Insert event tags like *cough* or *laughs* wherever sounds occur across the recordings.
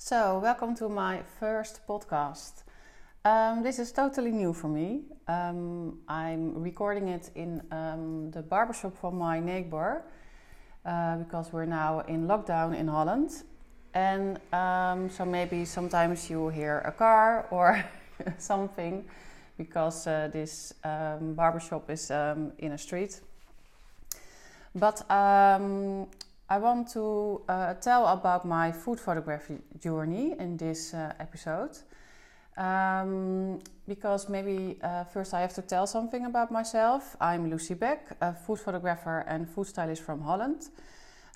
So, welcome to my first podcast. Um, this is totally new for me. Um, I'm recording it in um, the barbershop from my neighbor uh, because we're now in lockdown in Holland. And um, so, maybe sometimes you hear a car or *laughs* something because uh, this um, barbershop is um, in a street. But I want to uh, tell about my food photography journey in this uh, episode. Um, because maybe uh, first I have to tell something about myself. I'm Lucy Beck, a food photographer and food stylist from Holland.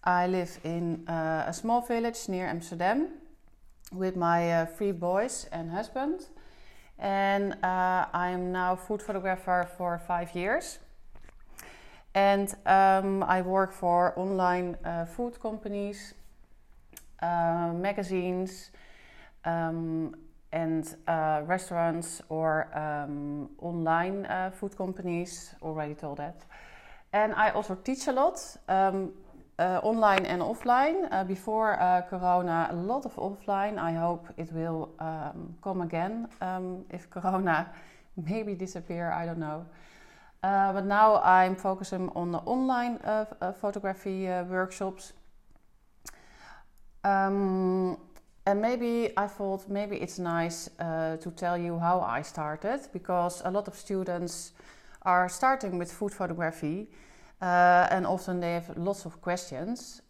I live in uh, a small village near Amsterdam with my uh, three boys and husband. And uh, I'm now food photographer for five years. And um, I work for online uh, food companies, uh, magazines, um, and uh, restaurants or um, online uh, food companies. Already told that. And I also teach a lot, um, uh, online and offline. Uh, before Corona, a lot of offline. I hope it will um, come again um, if *laughs* Corona maybe disappear. I don't know. Uh, but now I'm focusing on the online uh, uh, photography uh, workshops. Um, and maybe I thought maybe it's nice uh, to tell you how I started because a lot of students are starting with food photography uh, and often they have lots of questions.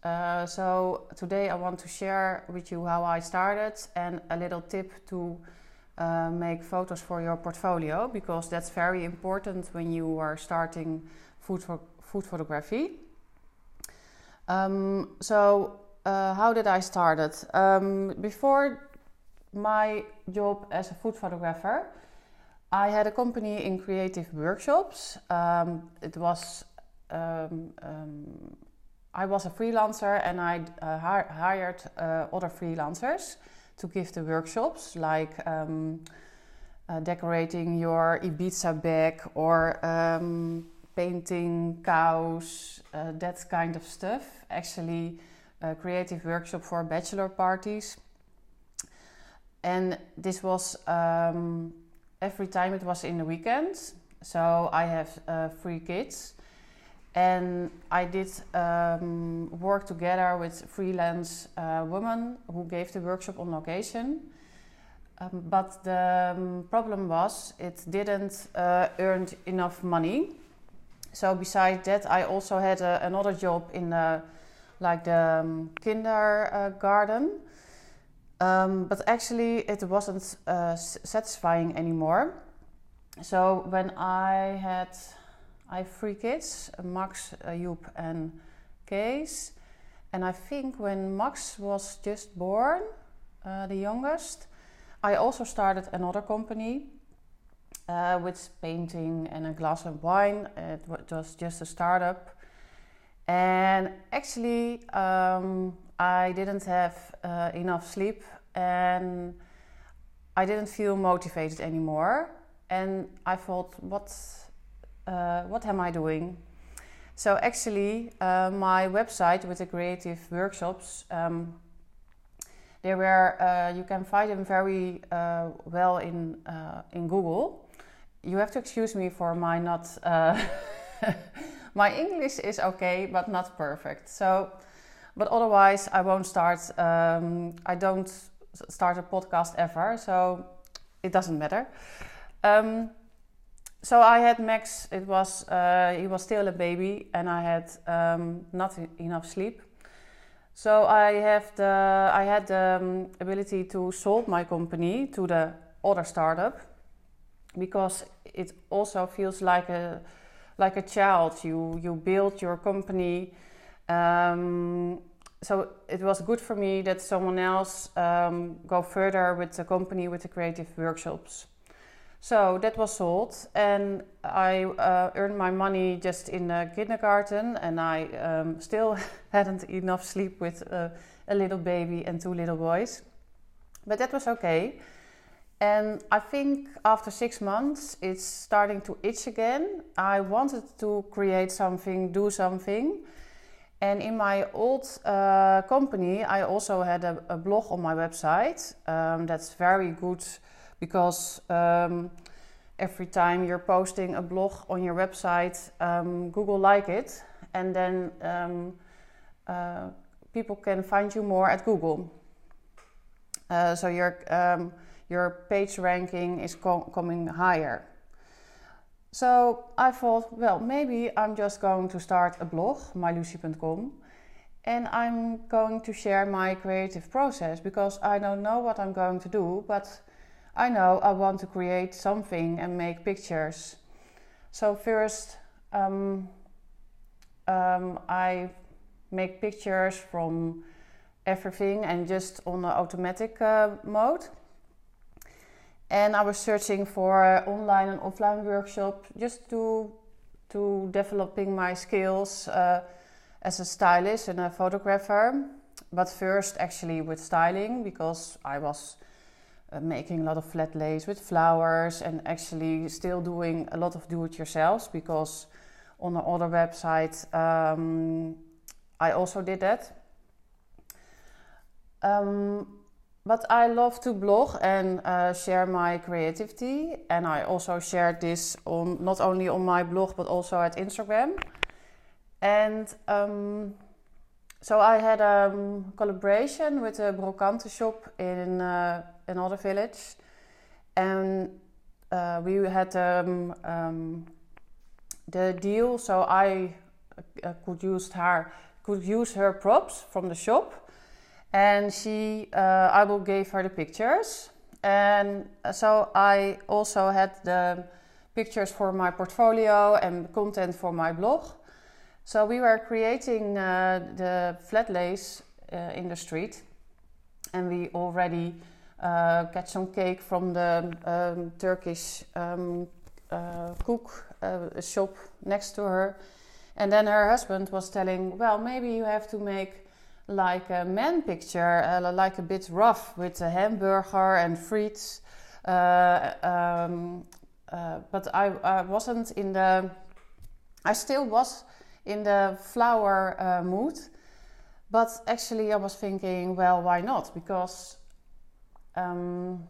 so today I want to share with you how I started and a little tip to uh, make photos for your portfolio because that's very important when you are starting food, for, food photography. Um, so, uh, how did I start it? Um, before my job as a food photographer, I had a company in creative workshops. Um, it was um, um, I was a freelancer and I uh, hired other freelancers to give the workshops, like um, uh, decorating your Ibiza bag or um, painting cows, uh, that kind of stuff. Actually, a creative workshop for bachelor parties. And this was um, every time it was in the weekends. So I have uh, three kids and I did um, work together with freelance uh, women who gave the workshop on location. Um, but the um, problem was it didn't uh, earn enough money. So besides that, I also had a, another job in the, like the um, kindergarten. Um, but actually, it wasn't uh, satisfying anymore. So when I had I have three kids Max, uh, Joep, and Kees. And I think when Max was just born, uh, the youngest, I also started another company uh, with painting and a glass of wine. It was just a startup. And actually, um, I didn't have uh, enough sleep and I didn't feel motivated anymore. And I thought, what uh, what am I doing? So actually, uh, my website with the creative workshops, um, they were uh, you can find them very uh, well in uh, in Google. You have to excuse me for my not *laughs* my English is okay, but not perfect. So, but otherwise, I won't start. Um, I don't start a podcast ever, so it doesn't matter. Um, so I had Max. It was uh, he was still a baby, and I had um, not enough sleep. So I have the I had the um, ability to sold my company to the other startup because it also feels like a like a child. You you build your company. Um, so it was good for me that someone else um, go further with the company with the creative workshops. So that was sold, and I uh, earned my money just in kindergarten, and I um, still *laughs* hadn't enough sleep with uh, a little baby and two little boys. But that was okay. And I think after six months, it's starting to itch again. I wanted to create something, do something. And in my old uh, company, I also had a, a, blog on my website. Um, that's very good because um, every time you're posting a blog on your website, um, Google like it, and then um, uh, people can find you more at Google. Uh, so your um, your page ranking is co- coming higher. So I thought, well, maybe I'm just going to start a blog, mylucy.com, and I'm going to share my creative process because I don't know what I'm going to do, but I know I want to create something and make pictures. So first, um, um, I make pictures from everything and just on the automatic uh, mode. And I was searching for online and offline workshop just to to developing my skills uh, as a stylist and a photographer. But first, actually, with styling because I was uh, making a lot of flat lays with flowers and actually still doing a lot of do-it-yourself because on the other website um, I also did that. Um, but I love to blog and uh, share my creativity, and I also shared this on not only on my blog but also at Instagram. And um, so I had a um, collaboration with a brocante shop in uh, another village, and uh, we had um, um, the deal. So I uh, could use her could use her props from the shop. And she I will give her the pictures. And so I also had the pictures for my portfolio and content for my blog. So we were creating uh, the flat lays uh, in the street. And we already uh, got some cake from the um, Turkish um, uh, cook uh, shop next to her and then her husband was telling well maybe you have to make like a man picture, uh, like a bit rough with a hamburger and frites. Uh, um, uh, but I, I, wasn't in the. I still was in the flower uh, mood, but actually I was thinking, well, why not? Because um,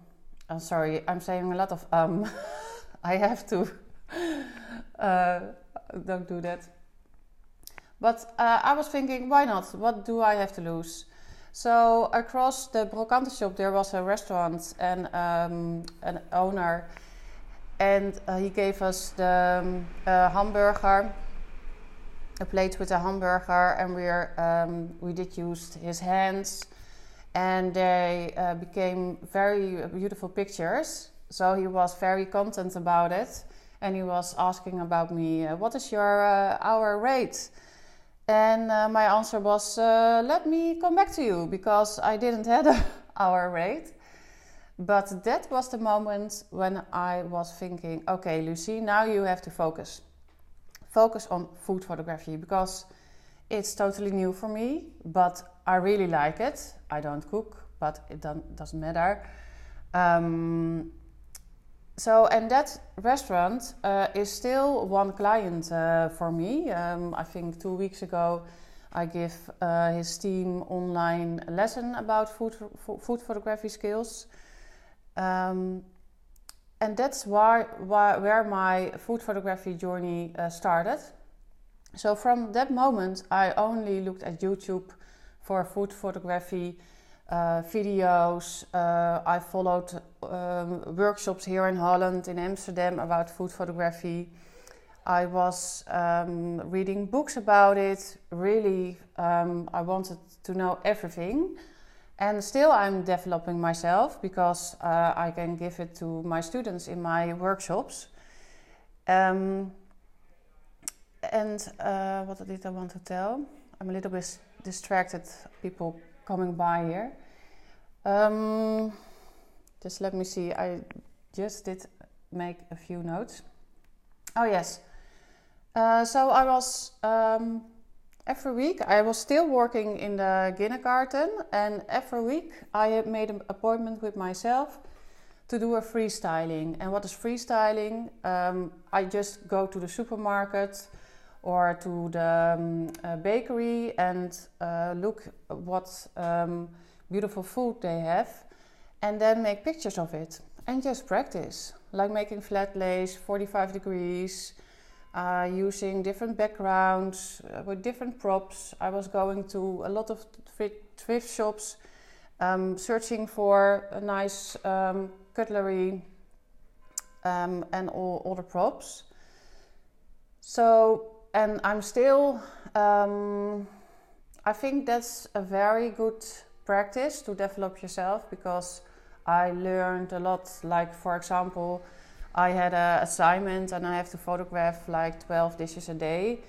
I'm sorry, I'm saying a lot of um. *laughs* I have to. *laughs* Uh, don't do that. But uh, I was thinking, why not? What do I have to lose? So across the Brocante shop, there was a restaurant and um, an owner, and uh, he gave us the um, hamburger, a plate with a hamburger, and we um, we did use his hands, and they uh, became very beautiful pictures. So he was very content about it, and he was asking about me, uh, what is your uh, hour rate? And uh, my answer was, uh, let me come back to you because I didn't have an *laughs* hour rate. But that was the moment when I was thinking, okay, Lucy, now you have to focus. Focus on food photography because it's totally new for me, but I really like it. I don't cook, but it doesn't matter. Um, so, and that restaurant uh, is still one client uh, for me. Um, I think two weeks ago, I give uh, his team online lesson about food food photography skills, um, and that's why, why, where my food photography journey uh, started. So from that moment, I only looked at YouTube for food photography uh, videos. Uh, I followed um, workshops here in Holland, in Amsterdam, about food photography. I was um, reading books about it. Really, um, I wanted to know everything. And still, I'm developing myself because uh, I can give it to my students in my workshops. Um, and uh, what did I want to tell? I'm a little bit distracted, people coming by here. Um, just let me see. I just did make a few notes. Oh, yes. Uh, so I was um, every week, I was still working in the kindergarten, and every week I made an appointment with myself to do a freestyling. And what is freestyling? Um, I just go to the supermarket or to the um, uh, bakery and uh, look what um, beautiful food they have and then make pictures of it and just practice like making flat lays 45 degrees uh, using different backgrounds uh, with different props. I was going to a lot of thrift shops um, searching for a nice um, cutlery um, and all, all the props. So and i'm still um, i think that's a very good practice to develop yourself because I learned a lot. Like, for example, I had an assignment and I have to photograph like 12 dishes a day.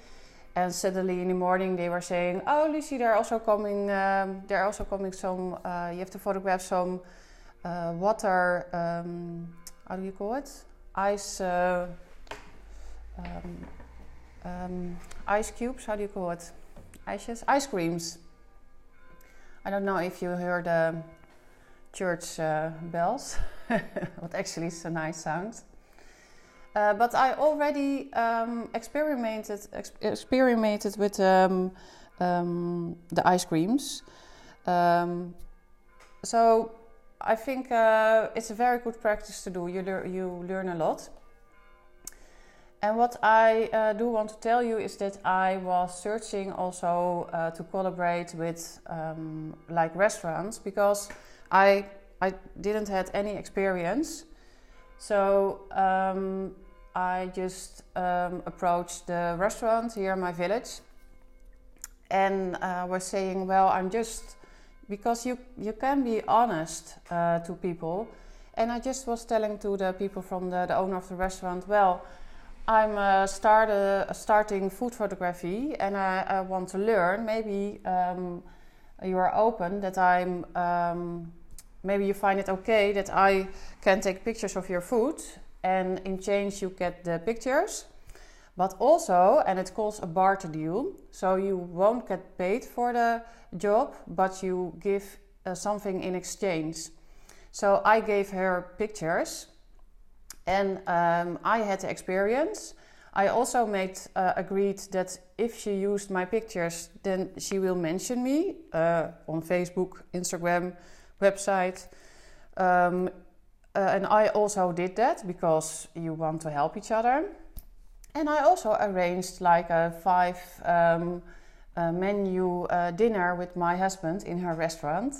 And suddenly in the morning they were saying, "Oh, Lucy, they're also coming. Um, they're also coming some. Uh, you have to photograph some uh, water. Um, how do you call it? Ice. Uh, um, um ice cubes. How do you call it? Ices. Ice creams. I don't know if you heard the church uh, bells, *laughs* what actually is a nice sound. Uh, but I already um, experimented experimented with um, um, the ice creams. Um, so I think uh, it's a very good practice to do. You, you learn a lot. And what I uh, do want to tell you is that I was searching also uh, to collaborate with um, like restaurants because I I didn't had any experience, so um, I just um, approached the restaurant here in my village, and uh, was saying, "Well, I'm just because you you can be honest uh, to people." And I just was telling to the people from the, the owner of the restaurant, "Well." I'm uh, start, starting food photography and I, I, want to learn. Maybe um, you are open that I'm um, maybe you find it okay that I can take pictures of your food and in change you get the pictures. But also, and it calls a barter deal, so you won't get paid for the job, but you give uh, something in exchange. So I gave her pictures and um, I had the experience. I also made uh, agreed that if she used my pictures, then she will mention me uh, on Facebook, Instagram, website. Um, uh, and I also did that because you want to help each other. And I also arranged like a five um, uh, menu uh, dinner with my husband in her restaurant.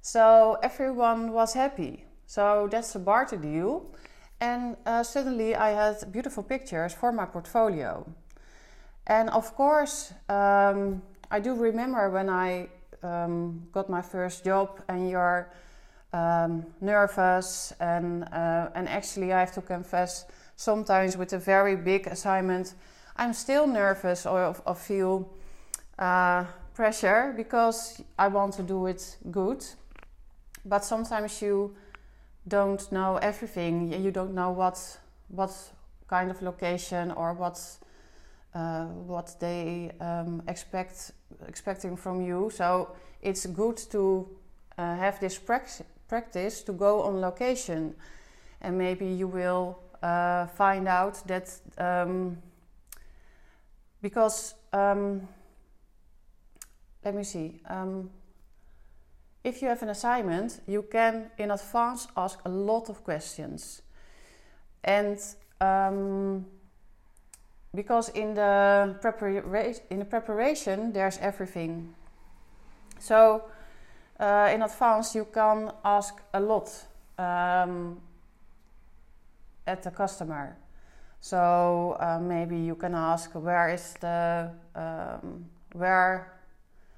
So everyone was happy. So that's a barter deal. And uh, suddenly I had beautiful pictures for my portfolio. And of course, um, I do remember when I um, got my first job and you're um, nervous and uh, and actually I have to confess sometimes with a very big assignment I'm still nervous or, or feel uh, pressure because I want to do it good but sometimes you don't know everything you don't know what what kind of location or what uh, what they um, expect expecting from you. So it's good to uh, have this practice to go on location, and maybe you will uh, find out that um, because um, let me see. If you have an assignment, you can in advance ask a lot of questions, and um, because in the preparation in the preparation there's everything. So uh, in advance you can ask a lot um, at the customer. So uh, maybe you can ask where is the um, where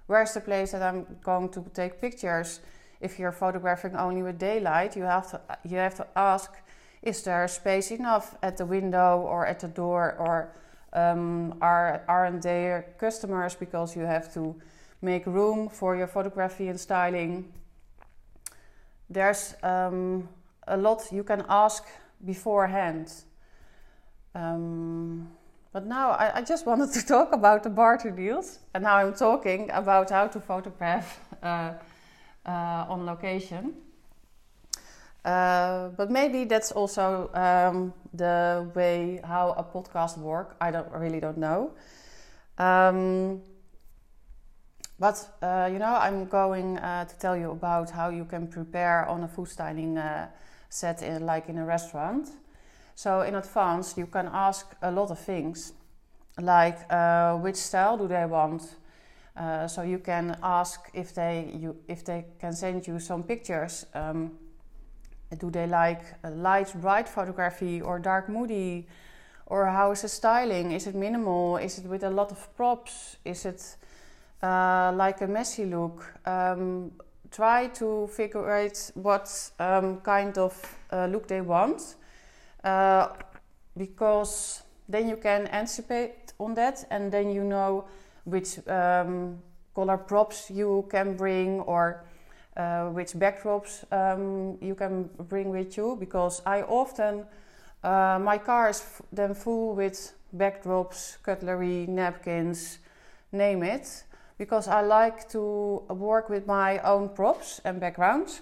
where's the place that I'm going to take pictures. If you're photographing only with daylight, you have to you have to ask is there space enough at the window or at the door or um, are aren't there customers because you have to make room for your photography and styling. There's um, a lot you can ask beforehand. Um, but now I, I, just wanted to *laughs* talk about the barter deals, and now I'm talking about how to photograph uh, uh, on location. Uh, but maybe that's also um, the way how a podcast work. I don't really don't know. Um, but uh, you know, I'm going uh, to tell you about how you can prepare on a food styling uh, set in like in a restaurant. So in advance, you can ask a lot of things, like uh, which style do they want. Uh, so you can ask if they you if they can send you some pictures. Um, do they like light, bright photography or dark, moody? Or how is the styling? Is it minimal? Is it with a lot of props? Is it uh, like a messy look? Um, try to figure out what um, kind of uh, look they want uh, because then you can anticipate on that and then you know which um, color props you can bring or uh, which backdrops um, you can bring with you because I often uh, my car is then full with backdrops, cutlery, napkins, name it, because I like to work with my own props and backgrounds.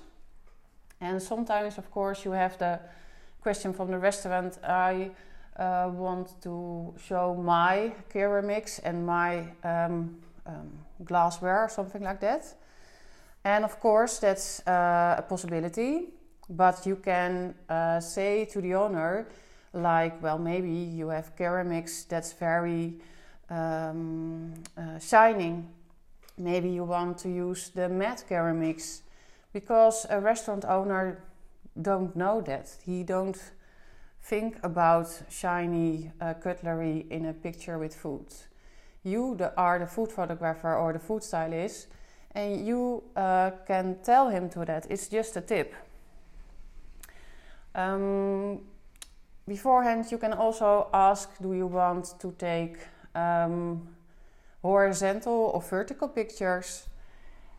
And sometimes, of course, you have the question from the restaurant. I uh, want to show my ceramics and my um, um, glassware, or something like that. And of course, that's uh, a possibility. But you can uh, say to the owner like well maybe you have ceramics that's very um, uh, shining. Maybe you want to use the matte ceramics because a restaurant owner don't know that. He don't think about shiny uh, cutlery in a picture with food. You the, are the food photographer or the food stylist and you uh, can tell him to that. It's just a tip. Um, beforehand, you can also ask do you want to take um, horizontal or vertical pictures?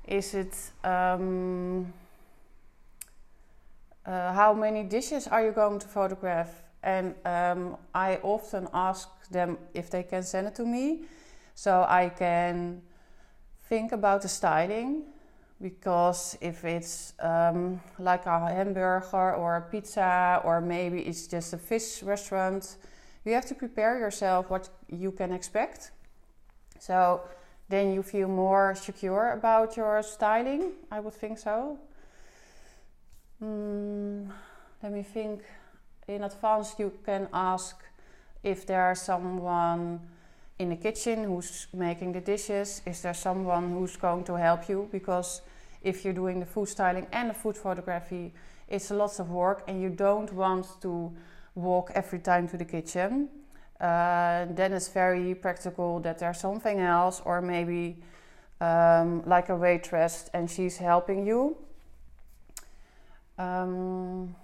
Is it um, uh, how many dishes are you going to photograph? And um, I often ask them if they can send it to me so I can think about the styling because if it's um, like a hamburger or a pizza or maybe it's just a fish restaurant you have to prepare yourself what you can expect so then you feel more secure about your styling i would think so mm, let me think in advance you can ask if there's someone in the kitchen who's making the dishes? Is there someone who's going to help you? Because if you're doing the food styling and the food photography, it's lots of work and you don't want to walk every time to the kitchen. Uh, then it's very practical that there's something else, or maybe um, like a waitress and she's helping you. Um,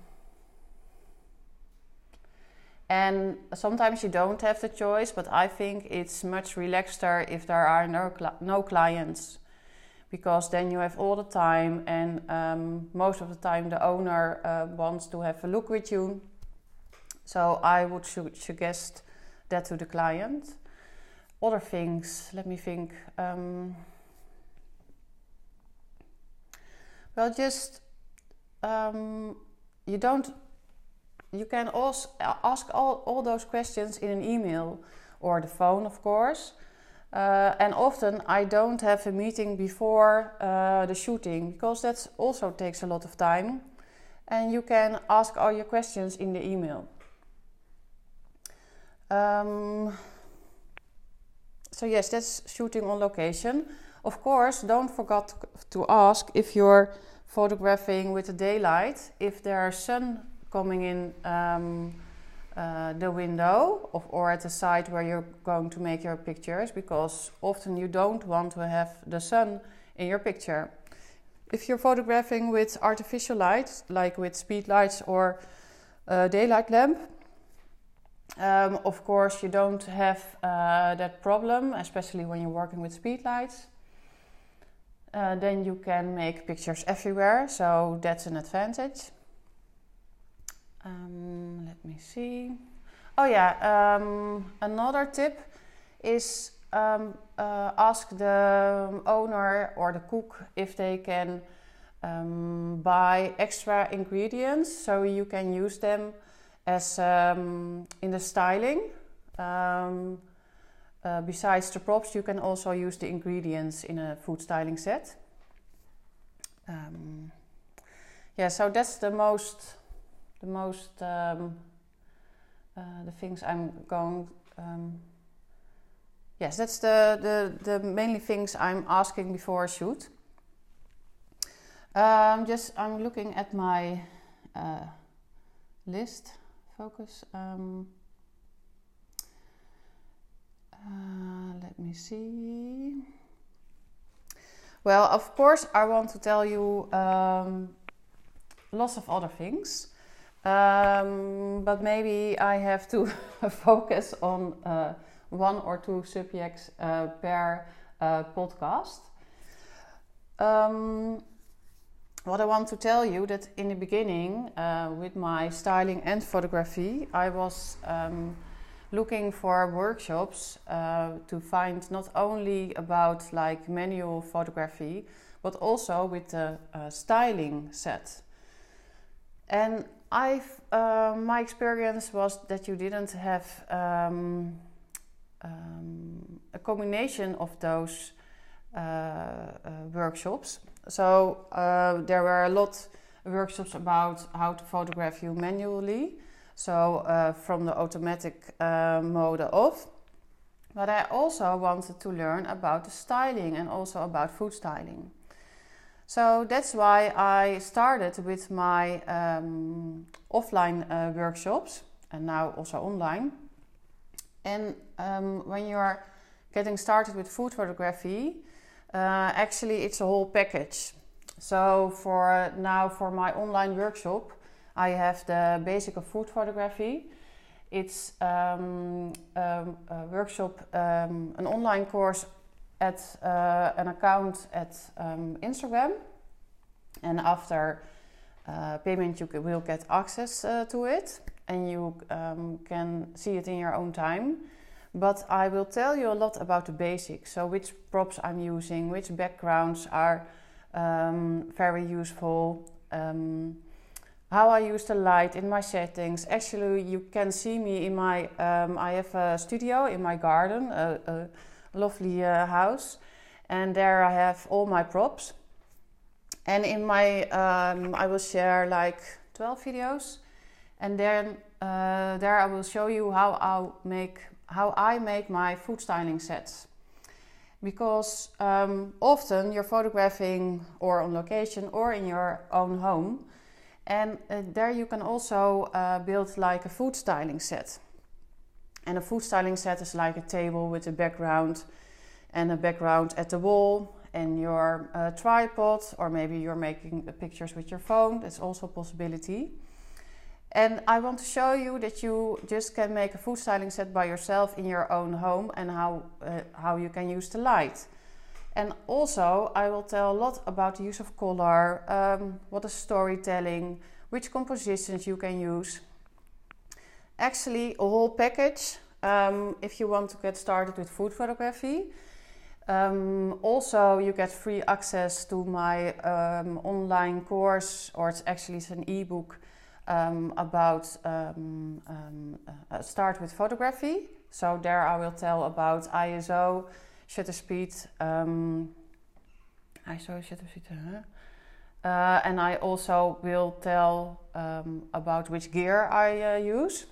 and sometimes you don't have the choice, but I think it's much relaxeder if there are no, cl- no clients because then you have all the time, and um, most of the time the owner uh, wants to have a look with you. So I would su- suggest that to the client. Other things, let me think. Um, well, just um, you don't you can also ask all, all those questions in an email or the phone, of course. Uh, and often I don't have a meeting before uh, the shooting because that also takes a lot of time. And you can ask all your questions in the email. Um, so, yes, that's shooting on location. Of course, don't forget to ask if you're photographing with the daylight, if there's sun coming in um, uh, the window of, or at the side where you're going to make your pictures because often you don't want to have the sun in your picture. If you're photographing with artificial lights, like with speed lights or a daylight lamp, um, of course you don't have uh, that problem, especially when you're working with speed lights. Uh, then you can make pictures everywhere, so that's an advantage. Um, let me see. Oh yeah, um, another tip is um, uh, ask the owner or the cook if they can um, buy extra ingredients so you can use them as um, in the styling. Um, uh, besides the props, you can also use the ingredients in a food styling set. Um, yeah, so that's the most, the most, um, uh, the things I'm going. Um, yes, that's the, the the mainly things I'm asking before a shoot. Um, just I'm looking at my uh, list. Focus. Uh, let me see. Well, of course, I want to tell you um, lots of other things, um, but maybe I have to *laughs* focus on uh, one or two subjects uh, per uh, podcast. Um, what I want to tell you that in the beginning, uh, with my styling and photography, I was um, looking for workshops uh, to find not only about like manual photography but also with the uh, styling set. And i uh, my experience was that you didn't have um, um, a combination of those uh, uh, workshops. So uh, there were a lot of workshops about how to photograph you manually so uh, from the automatic uh, mode off. But I also wanted to learn about the styling and also about food styling. So that's why I started with my um, offline uh, workshops and now also online. And um, when you are getting started with food photography, uh, actually it's a whole package. So for now for my online workshop, I have the basic of food photography. It's um, um, a workshop, um, an online course at uh, an account at um, Instagram. And after uh, payment, you will get access uh, to it and you um, can see it in your own time. But I will tell you a lot about the basics. So, which props I'm using, which backgrounds are um, very useful. Um, how I use the light in my settings. Actually, you can see me in my. Um, I have a studio in my garden, a, a lovely uh, house, and there I have all my props. And in my, um, I will share like 12 videos, and then uh, there I will show you how I make how I make my food styling sets. Because um, often you're photographing or on location or in your own home and uh, there you can also uh, build like a food styling set. And a food styling set is like a table with a background and a background at the wall and your uh, tripod, or maybe you're making pictures with your phone. That's also a possibility. And I want to show you that you just can make a food styling set by yourself in your own home and how, uh, how you can use the light. And also, I will tell a lot about the use of color, um, what is storytelling, which compositions you can use. Actually, a whole package um, if you want to get started with food photography. Um, also, you get free access to my um, online course, or it's actually it's an ebook um, about um, uh, start with photography. So there I will tell about ISO shutter speed. Um, ISO shutter speed. Huh? Uh, and I also will tell um, about which gear I uh, use.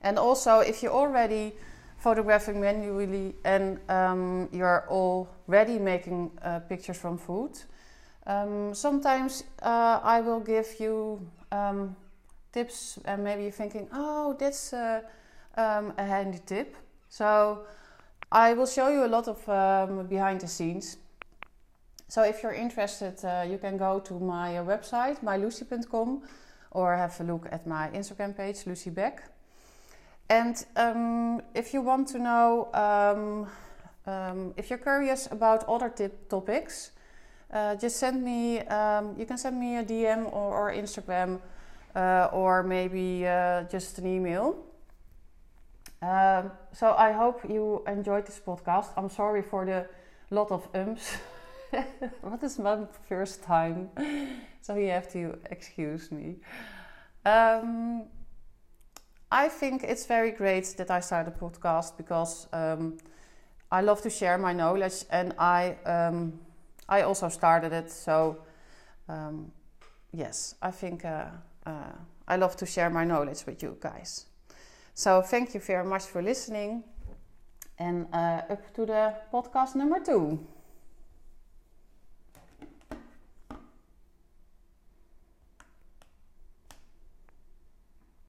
And also, if you're already photographing manually and um, you're already making uh, pictures from food, um, sometimes uh, I will give you um, tips, and maybe you're thinking, "Oh, that's uh, um, a handy tip." So I will show you a lot of um, behind the scenes. So if you're interested, uh, you can go to my uh, website, mylucy.com, or have a look at my Instagram page, Lucy Beck. And um, if you want to know, um, um, if you're curious about other tip topics, uh, just send me, um, you can send me a DM or, or Instagram, uh, or maybe uh, just an email. Um, so I hope you enjoyed this podcast. I'm sorry for the lot of ums *laughs* what is my first time? so you have to excuse me. Um, I think it's very great that I started a podcast because um, I love to share my knowledge, and I um, I also started it. So um, yes, I think uh, uh, I love to share my knowledge with you guys. So thank you very much for listening, and uh, up to the podcast number two.